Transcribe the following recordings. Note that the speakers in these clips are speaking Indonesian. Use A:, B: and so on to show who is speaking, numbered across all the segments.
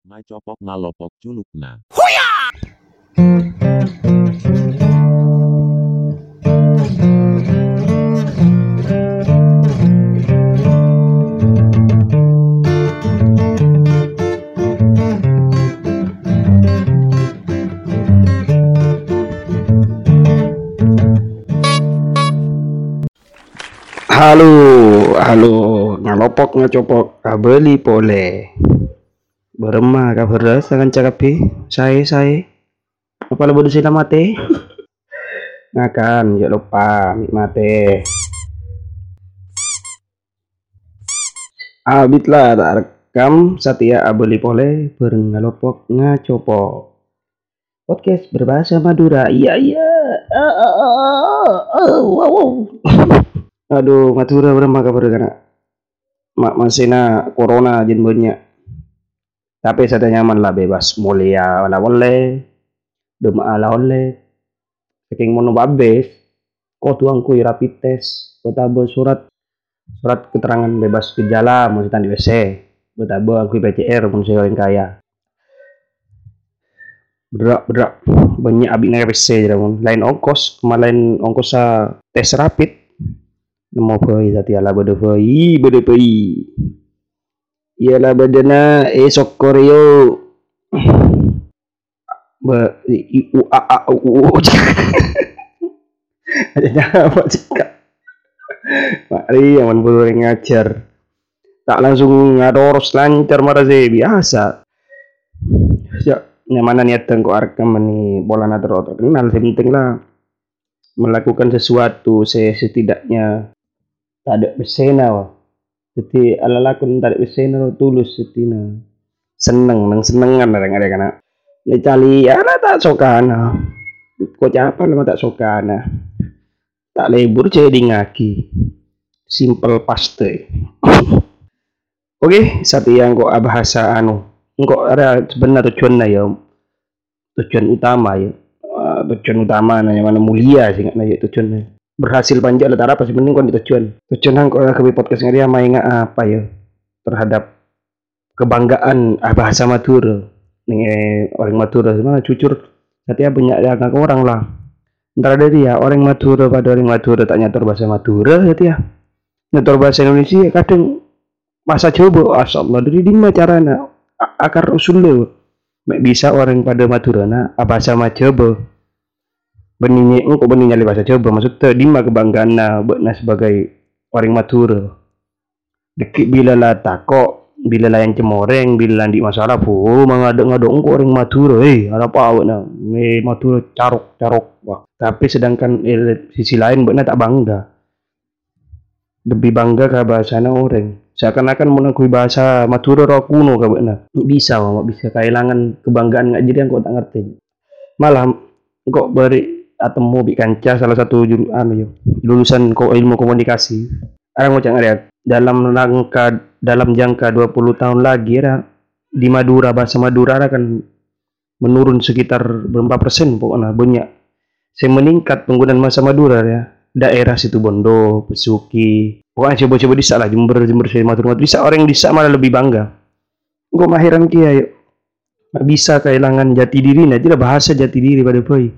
A: Ngacopok ngalopok culukna.
B: Halo, halo, ngalopok ngacopok, kabeli pole. Berema kabar dengan cakapi, saya saya. Apa lo bodoh sila mate? Ngakan, jangan lupa mik mate. Abit lah tak rekam Satya abeli pole bareng ngacopok. Podcast berbahasa Madura. Iya iya. Ah, ah, ah, wow, wow. Aduh, Madura berapa kabar kana? Mak masih na corona jen banyak. Tapi saya nyaman lah bebas. Mulia lah boleh, dema lah boleh. Saking mono babes, kau tuang kui rapid test, betabo surat. Surat keterangan bebas gejala mau di WC, betabo aku PCR mau orang kaya. Berak berak banyak abis naik WC jadi lain ongkos, kemarin ongkos sa tes rapid. Phơi ra thì là bờ phơi bờ phơi ialah badana e sokorio ba i u a a u u ada apa cakap. Mari yang boleh ngajar. Tak langsung ngadoros lancar saya biasa. Ya nyamana niatan kok arkam ni bola nadro terkenal penting lah. Melakukan sesuatu saya setidaknya. Tak ada besena wah jadi ala ada besena lo tulus setina seneng nang senengan ada ada kana ne cali ala tak sokana kok apa lama tak sokana tak lebur jadi ngaki. Simple paste Oke, satu yang kok bahasa anu, kok ada sebenarnya tujuan ya, tujuan utama ya, uh, tujuan utama nanya mana mulia sih nggak nanya tujuannya berhasil panjang letak apa penting di tujuan. Tujuan nang kok ke podcast ngari main apa ya? Terhadap kebanggaan ah, bahasa Madura nih eh, orang Madura mana jujur setiap punya ya orang lah. Ntar ada dia orang Madura pada orang Madura tak nyatur bahasa Madura ya ya. Nyatur bahasa Indonesia kadang masa coba asal dari di carana akar usul lo bisa orang pada Madura nah bahasa Madura benihnya engkau benihnya le bahasa coba maksudnya di kebanggaan na na sebagai orang Madura dekik bila lah takok bila lah yang cemoreng bila di masalah pu oh, mengaduk ngaduk engkau orang Madura eh ada apa awak na me Madura carok carok wah. Tapi sedangkan eh, sisi lain buat tak bangga. Lebih bangga ke bahasa na orang? Seakan-akan mengakui bahasa Madura roh kuno ke buat bisa wah bisa kehilangan kebanggaan nggak jadi engkau tak ngerti. Malah kok beri atau mau bikin salah satu juru, anu, yo, lulusan ilmu komunikasi. Orang mau ya dalam rangka dalam jangka 20 tahun lagi ya di Madura bahasa Madura akan menurun sekitar berapa persen pokoknya banyak. Saya meningkat penggunaan bahasa Madura ya daerah situ Bondo, Pesuki pokoknya coba-coba di lah Jember, Jember, saya Madura, bisa orang di malah lebih bangga. Gue mahiran kia yuk bisa kehilangan jati diri nah tidak bahasa jati diri pada boy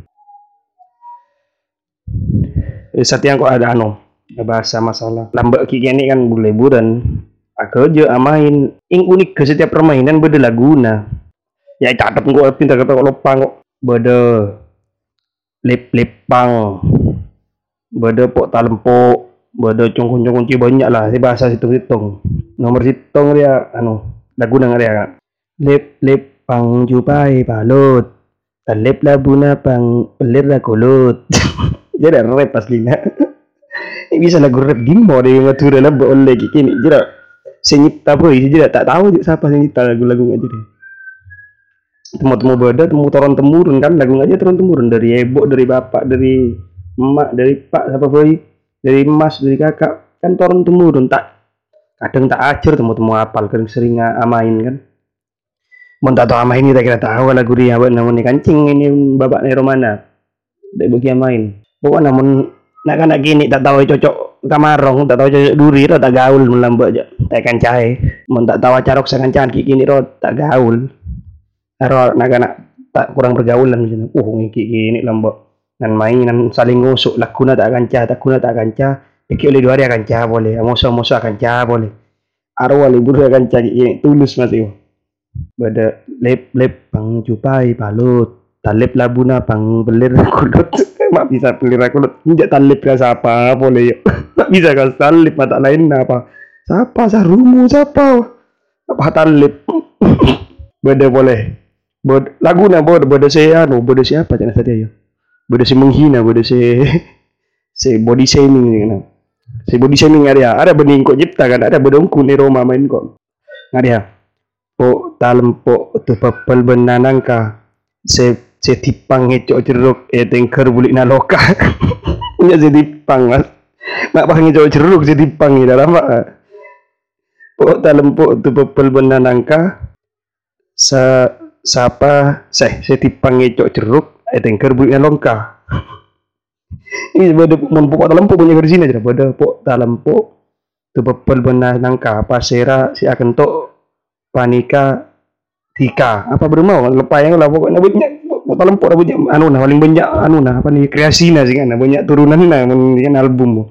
B: eh, yang kok ada anu bahasa masalah. Lambat kiki ini kan liburan aku aja amain ing unik ke setiap permainan beda laguna ya cakep kok pintar kata kok lupa kok. Beda lip lipang beda pok talempo beda cungkung cungkung banyak lah. Si bahasa situng situng nomor situng dia anu laguna dia kan? Lip lip pang jupai balut. Lip labuna pang pelir kulut ada rap aslinya bisa lagu rap gimmo deh matura lah boleh kini. Jira senyipta boy jira tak tahu siapa senyipta lagu-lagu aja deh temu-temu beda temu turun temurun kan lagu aja turun temurun. Dari ibu dari bapak dari emak dari pak siapa boy dari emas dari kakak kan turun temurun. Tak kadang tak ajar temu-temu apal kadang sering amain kan. Mau tak tahu amain kita kira tahu lagu dia buat namanya kancing ini bapak Neromana dari bagi main pokoknya namun nak kan gini tak tahu cocok kamarong tak tahu cocok duri ro tak gaul melambak aja tak kan cahaya mun tak tahu carok sangan cantik gini ro tak gaul. Aro anak-anak tak kurang pergaulan macam uh ngiki gini lambok nan mainan saling ngusuk lakuna tak kanca tak kuna tak kanca pikir oleh dua hari akan cah boleh musuh-musuh akan cah boleh. Aro wali buru akan cah ini tulus masih bada lep lep pang jupai balut talep labuna pang belir kulut mak bisa belir kulut injak talep ke siapa boleh yuk mak bisa kan talep mata lain apa. Siapa sarumu siapa? Apa talep bada boleh. Bod lagu na bod bada saya anu bada siapa jangan saja yo bada si menghina bada si si body shaming kan si body shaming ada ada bening kok nyipta kan ada bedongku ni Roma main kok. Ada po dalam po tu papal benanang ka se se tipang ngecok jeruk e tengker bulik na loka nya se tipang mas. Mak bang ngecok jeruk tipang ni dalam mak po dalam tu papal benanang ka sa siapa saya tipang ngecok jeruk eh tengker buiknya longka ini pada mon pokok dalam pokok punya sini aja pada dalam pokok tu bepel benar nangka pasera si akan to panika tika. Apa bermau lepas yang lah pokoknya banyak dalam pokok banyak anu nah paling banyak anu nah apa nih kreasi nah sih kan banyak turunan nah kan album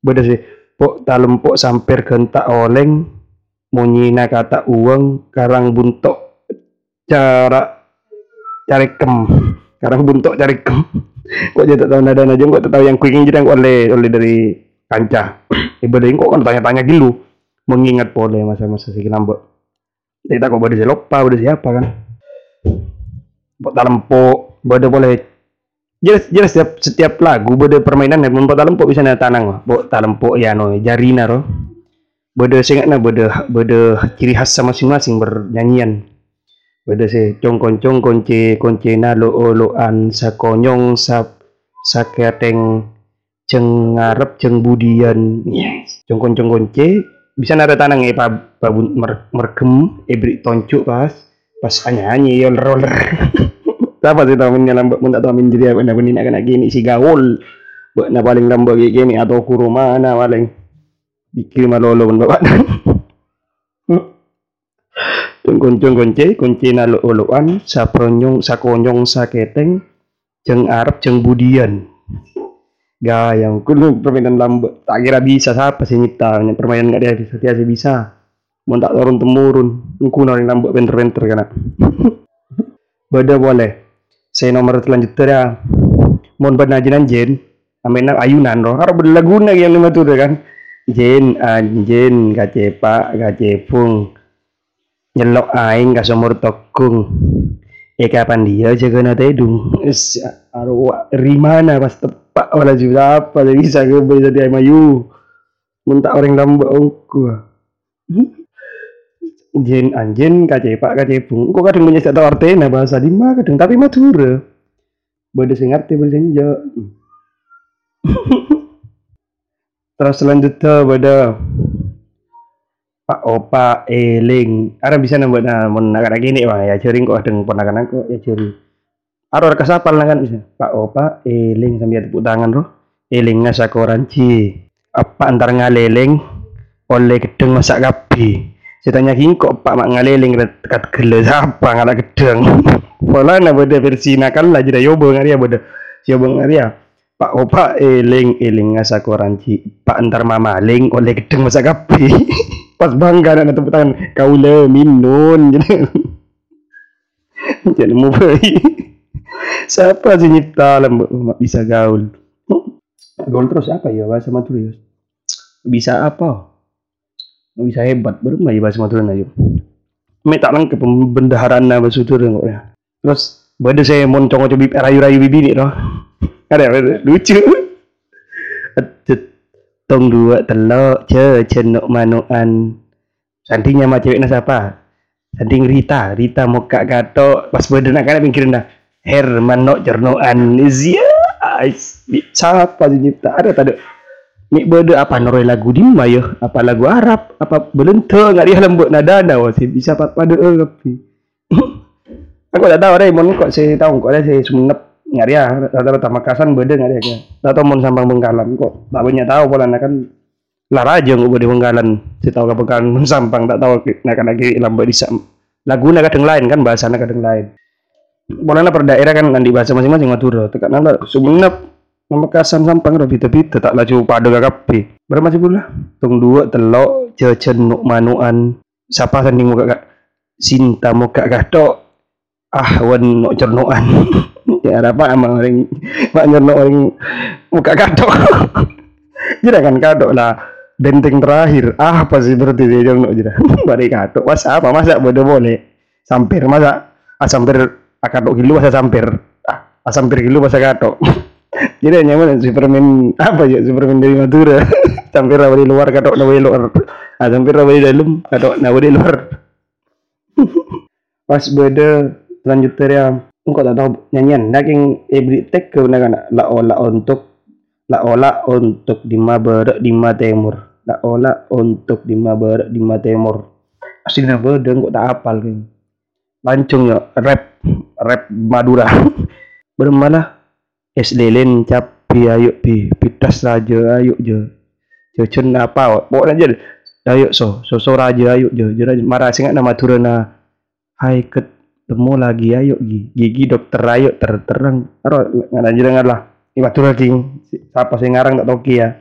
B: beda sih pokok dalam pokok samper kentak oleng monyina kata uang karang buntok cara cari kem. Sekarang buntuk cari kem. Kok tak tahu nada nada kok tak tahu yang kuing jadi oleh oleh dari kanca ibadah kok kan tanya-tanya gilu mengingat pole masa-masa si nambah kita kok pada lupa pada siapa kan dalam po pada boleh. Jelas jelas setiap setiap lagu pada permainan buat dalam po bisa nanya tanang dalam po ya no jari naro beda singat na beda beda ciri khas masing-masing bernyanyian. Bada si congkon congkon ce konce na lo lo an sa konyong sa sa keteng ceng ngarep ceng budian. Yes. congkon congkon ce bisa nada tanang e pa pa mer, merkem ebri toncuk pas pas anyanyi yol roller apa sih tahu menyalam mbak tak tahu menjadi apa nak nak gini si gaul buat na paling lambat gini atau kuruma na paling dikirim malolo pun bapak Tungkuncung kunci, kunci na luuluan, sa pronyong, sa konyong, sa keteng, jeng arep, jeng budian. Gayang, kudu permainan lambat. Tak kira bisa siapa sih nyipta, permainan gak dia bisa, sih bisa. Mau tak turun temurun, kuno yang lambat penter-penter kan. Bada boleh. Saya nomor selanjutnya ya. Mau benar jinan jen, amin ayunan roh. Harus berlaguna yang lima tuh kan. Jen, anjen, gacepak, gacepung nyelok aing ka sumur tokung. Eh kapan dia jaga na tedung arwa rimana pas tepak wala juga apa bisa gue bisa dia mayu minta orang nambah aku jen anjen kace pak kace bung kok kadang punya tahu artinya bahasa di kadang tapi matura beda sing ngerti sing terus selanjutnya beda Pak Opa Eling. Ada bisa nambah nah mun nak gini bang ya cering kok dengan ponakan aku ya cering. Ada reka sapal kan bisa. Pak Opa Eling sambil tepuk tangan roh. Eling ngasa koranci. Apa antar ngaleleng oleh gedeng masak kapi. Saya tanya kini kok Pak mak ngaleleng dekat gele apa ngalah gedeng. Pola na versi nakal lah jadi yobo ngaria beda. Yobo ngaria. Pak Opa eling eling ngasa koranci. Pak antar mama ling oleh gedeng masak kapi. pas bangga nak tepuk tangan kau le minun jadi jadi mau siapa sih nyipta lah bisa gaul gaul terus apa ya bahasa Madura bisa apa bisa hebat baru nggak bahasa Madura ayo me tak lengkap pembendaharaan bahasa Madura kok ya. Terus beda saya mau coba coba rayu-rayu bibi nih loh ada lucu. Tong dua telok ce cenok manuan santinya mah cewek siapa? Santing Rita Rita muka gato pas beda nak kan mikirin dah. Herman no cernoan Zia siapa sih nyipta? Ada tadi Nik beda apa? Noroi lagu di ya? Apa lagu Arab? Apa belente nggak dia lembut nada ada sih bisa pada eh tapi. Aku tak tahu deh mon kok saya tahu kok ada saya semenep nggak ya rata-rata Makassar beda nggak ya atau mau sambang Bengkalan kok. Tak banyak tahu pola kan lar aja nggak boleh Bengkalan. Si tahu ke Bengkalan sampang tak tahu nak lagi lambat di laguna kadang lain kan bahasanya kadang lain. Bolehlah per daerah kan nanti bahasa masing-masing Madura tekan nanda Sumenep Pamekasan Sampang ro bita-bita tak laju pada berapa masih pula. Tung dua telok jajan nuk manuan siapa sanding muka kak Sinta muka kato ah wan nuk cernuan ya apa emang orang mak nyernuk orang muka kato jadi kan kato lah. Benteng terakhir. Ah apa sih berarti dia jong jadi bari kato masa apa? Masa bodoh boleh. Sampir masa ah sampir. Ah, gilu masa sampir. Ah, ah sampir gilu masa kato jadi nyaman Superman apa ya Superman dari Madura. Sampir rawa di luar kato nawa di luar ah sampir rawa di dalam kato nawa di luar. Pas beda lanjut ya engkau tak tahu nyanyian. Naking every take ke nak? La ola untuk la ola untuk di mabar di timur. La ola untuk di mabar di timur. Aslinya beda engkau tak apal kan lancung ya rap rap Madura. Bermalah es lelen cap pi ayo pi pitas raja ayo je. Cecen apa bawa aja ayo so so so raja ayo je. Je marah singat nama Madura na hai ketemu lagi ayo gi. Gigi dokter ayo ter terang. Aro ngana jenengan lah. Ini Madura king siapa sing ngarang tak toki ya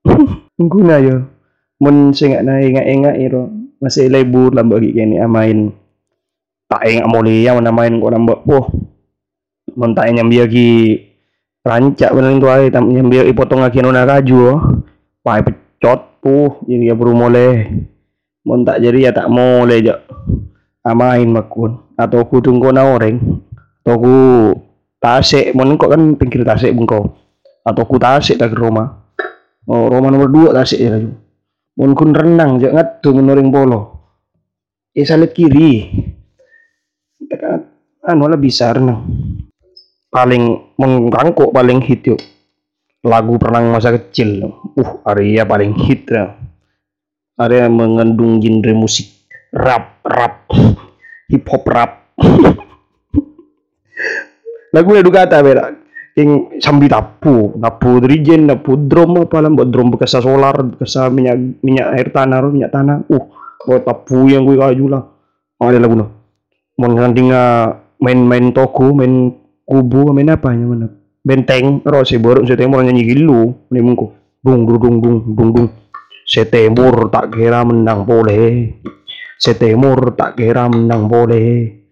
B: guna yo. Mun singat na ingat ingat iro. Masih lebur lambak gini amain tak ingat mulia mana main kau nambah poh mun tak nyambia ki rancak bener itu ay tam nyambia i potong lagi nona kaju oh. Pai pecot puh jadi ya baru mulai. Mun tak jadi ya tak mulai jak amain makun atau ku tunggu na orang atau ku tasik mun kok kan pinggir tasik bengkau atau ku tasik dari rumah. Oh rumah nomor dua tasik ya laju mun kun renang jangan tuh menurut polo eh salit kiri. Anu lah bisa renang. Paling mengganggu paling hit yuk lagu perenang masa kecil. Uh Arya paling hit ya. Arya mengandung genre musik rap rap hip hop rap. Lagu itu kata beda. Yang sambil tapu. Tapu dirijen tapu drum apa lah buat drum bekas solar bekas minyak minyak air tanah minyak tanah. Uh buat tapu yang gue kaju lah. Ada lagu lah mengandung main-main toko, main kubu, main apa ya mana? Benteng, ro si borok temur nyanyi gilu, nih mungku. Dung dung dung dung dung dung. Setemur tak kira menang boleh. Setemur tak kira menang boleh.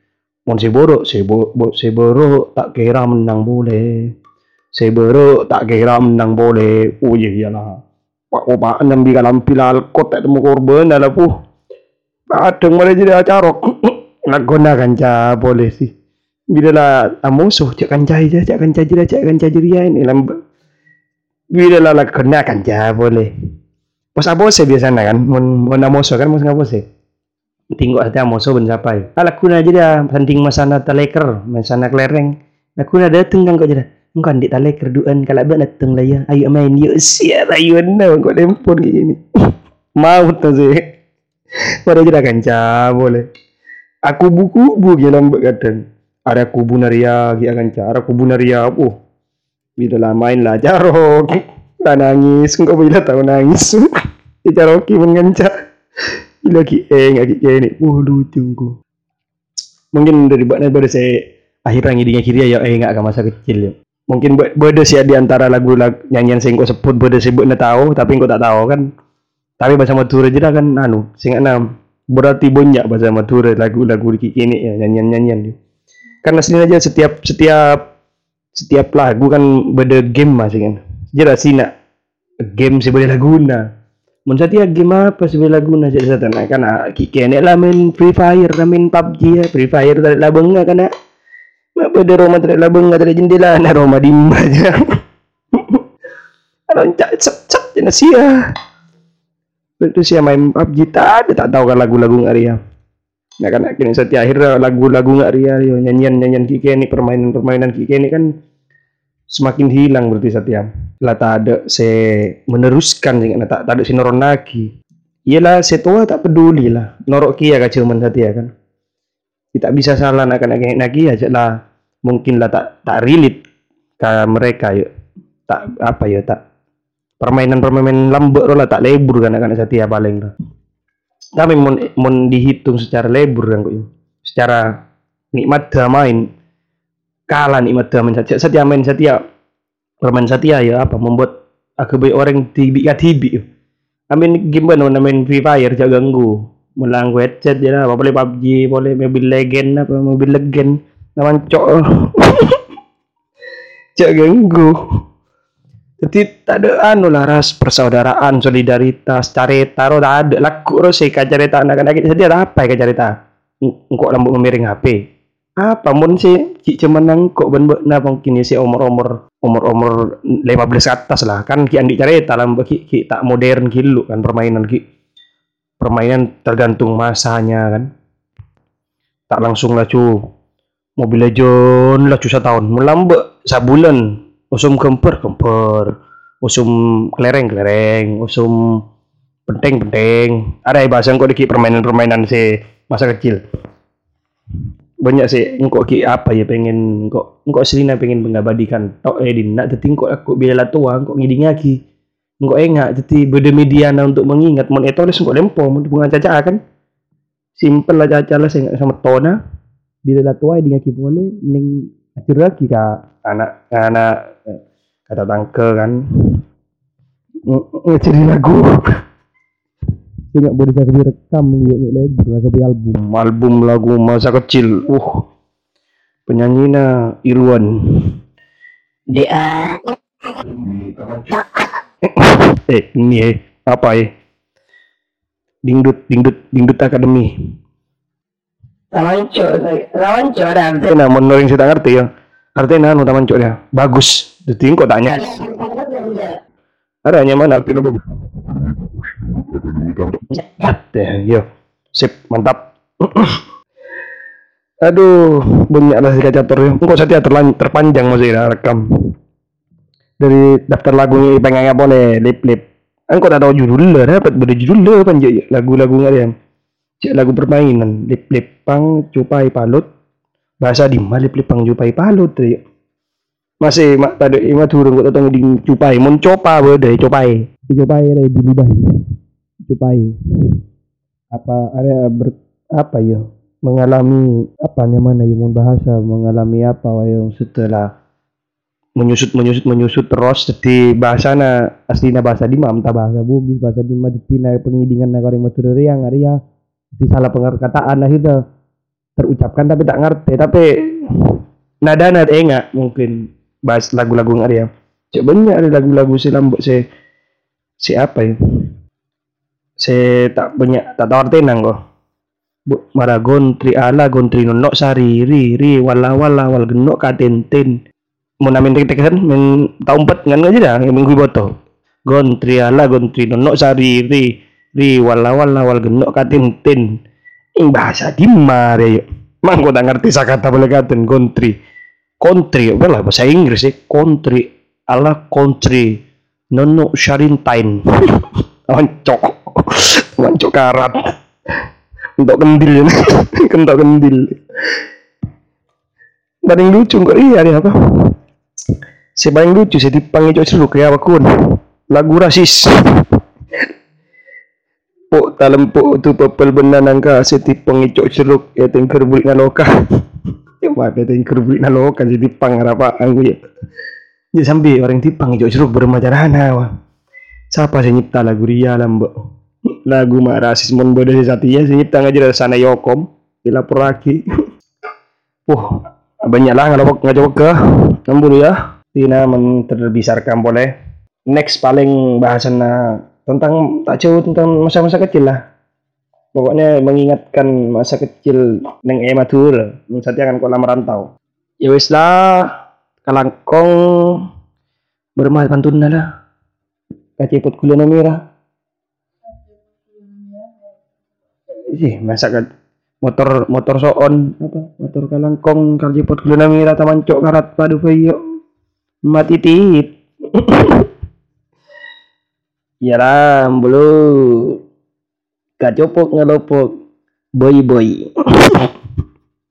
B: Mon si borok, si borok, si borok tak kira menang boleh. Si borok tak kira menang boleh. Oh iya iyalah. Pak Bapak nambi kalam pilal kot tak temu korban adalah puh. Adeng mereka jadi acarok. Nagona kanca boleh sih. Bila lah amusuh cak kanca aja, cak kanca jira, cak kanca jiria ini lamb. Bila lah lah kena kanca boleh. Mas abose biasanya kan, mun mun amusuh kan mas ngabose. Tinggal ada amusuh ben sampai. Ala kuna aja dia penting masana teleker, masana kelereng. Nah kuna dateng kan kok jira. Engkau di teleker duan kalau abang dateng lah ya. Ayo main yuk siap ayo na kok lempon kayak gini. Mau tuh sih. Pada jira kanca boleh aku buku bu gelam kadang ada akan cara kubu naria oh bila lah main lah jarok. Lah nangis. Enggak bila tahu nangis? Jaroki mengenca bila ki eh nggak ki ini oh lucu kok mungkin dari buat pada saya akhirnya ngidinya kiri ya eh nggak masa kecil ya. Mungkin beda sih di antara lagu, lagu nyanyian sing kau sebut beda sebut tahu tapi kau tak tahu kan. Tapi bahasa Madura aja kan. Anu sing enam. Berarti banyak bahasa Madura lagu-lagu kini ya nyanyian-nyanyian. Karena sini aja setiap setiap setiap lagu kan beda game masih kan. Jelas sih nak game sih boleh laguna. Mun setiap game apa sih boleh laguna jadi satu nak karena kini lah main Free Fire, lah main PUBG ya. Free Fire tak ada bengah kan nak. Mak beda rumah tak ada bengah tak ada jendela, nak rumah dimba aja. Loncat cep cep jenis sia itu sih main PUBG tadi tak tahu kan lagu-lagu nggak ria nah kan kini setiap akhir lagu-lagu nggak ria yo nyanyian nyanyian kiki ini permainan permainan kiki ini kan semakin hilang berarti setiap. Lah tak ada se meneruskan sih tak tak ada si noron lagi. Iyalah setua tak peduli lah norok kia kah cuman ya kan. Tidak bisa salah nak nak lagi aja lah. Mungkin lah tak tak relate ke mereka yuk tak apa ya tak. Permainan-permainan lembut lah tak lebur kan anak setia paling lah tapi mon, mon dihitung secara lebur kok secara nikmat main kalah nikmat main setia, setia main setia. Permain setia ya apa? Membuat aku orang tibi ya tibi amin gimana main free fire? Jangan ganggu. Mulang headset ya lah. Boleh PUBG boleh mobil legend apa mobil legend. Naman cok. Cak ganggu jadi tak ada anu lah ras persaudaraan solidaritas carita ro tak ada. Laku ro sih carita anak-anak jadi ada apa ya carita? Engkau lambuk memiring HP. Apa mun sih? Cik cuman nangkok ben na mungkin si umur-umur umur-umur 15 atas lah. Kan ki andi carita lambuk ki, ki tak modern kilu kan permainan ki. Permainan tergantung masanya kan. Tak langsung lah cu mobil legend lah cu setahun melambek sabulan usum kemper kemper usum kelereng kelereng. Usum penting penting. Ada bahasa kok dikit permainan permainan si masa kecil. Banyak sih engkau ki apa ya pengen engkau engkau selina pengen mengabadikan. Tok eh nak tapi engkau aku bila tua engkau ngiding lagi. Engkau enggak jadi beda mediana untuk mengingat. Mon itu harus engkau lempo mon bunga caca kan. Simple lah caca lah saya sama tona bila tua ngiding lagi boleh ning acur lagi kak. Anak anak kata tangke kan. Ngeciri lagu. Saya nggak boleh saya rekam yuk label saya album. Album lagu masa kecil. Uh. Penyanyinya Irwan.
C: Dia
B: eh ini eh. Apa eh? Dingdut dingdut dingdut akademi.
C: Rawanco, rawanco dan
B: artinya menurut yang saya ngerti ya. Artinya anu taman cok ya bagus jadi kok tanya ada hanya mana Deh, yo. Sip, mantap. Aduh, banyak lah si kacator ya. Kok saya terlan terpanjang masih ya, rekam. Dari daftar lagunya pengen apa boleh lip lip. Engkau tak tahu judul lah, dapat beda judul lah kan lagu-lagu nggak ya. Cek lagu permainan, lip lip pang cupai palut. Bahasa di lip lip pang cupai palut ya. Masih mak tadi ima turun kok tahu di cupai, mun copa beda copai. Copai dari di cupai apa ada ber, apa ya? Mengalami apa namanya ya bahasa mengalami apa yang setelah menyusut menyusut menyusut terus jadi bahasana aslinya bahasa di mam bahasa bugis bahasa di detina pengidingan negara yang matur yang area di salah pengerkataan itu. Terucapkan tapi tak ngerti tapi nada nada enggak mungkin bahas lagu-lagu area cek banyak ada lagu-lagu si lambuk si si apa ya? Se tak banyak tak tahu artinya kok. Bu mara gontri ala gontri nono sari ri ri wala wala wal genok katenten mau namin tek tekan men tau empat aja dah yang minggu boto gontri ala gontri nono sari ri ri wala wala wal genok katenten ing bahasa di mare yuk. Mang kok tak ngerti sakata boleh katen gontri kontri lah bahasa Inggris sih kontri ala kontri nono sharintain oncok Wancuk karat. Untuk kendil. Kentok kendil. Paling lucu kok iya ada apa? Si paling lucu si tipang itu seru kayak apa kun. Lagu rasis. Pok dalam pok tu papel benda nangka si tipang itu seru ya tengker bulik naloka. Ya apa tengker bulik naloka si tipang apa anggu ya. Ya sampai orang tipang itu seru bermacam mana Siapa sih nyipta lagu ria lambok? lagu mak rasis mon bodoh satinya sih nyipta ngajar dari sana yokom. Dilapor lagi. Wah banyak lah ngalopok ngajok ke nambur ya. Tina men terbesarkan boleh. Next paling bahasan tentang tak jauh tentang masa-masa kecil lah. Pokoknya mengingatkan masa kecil neng ematur saat akan kau lama rantau. Ya wis lah kalangkong bermah pantun lah. Kaciput kuliah merah ih masa kan. Motor motor soon. Apa? Motor kalangkong kaljipot guluna mira taman cok karat padu fayo mati tit ya lah bulu kacopok ngelopok boy boy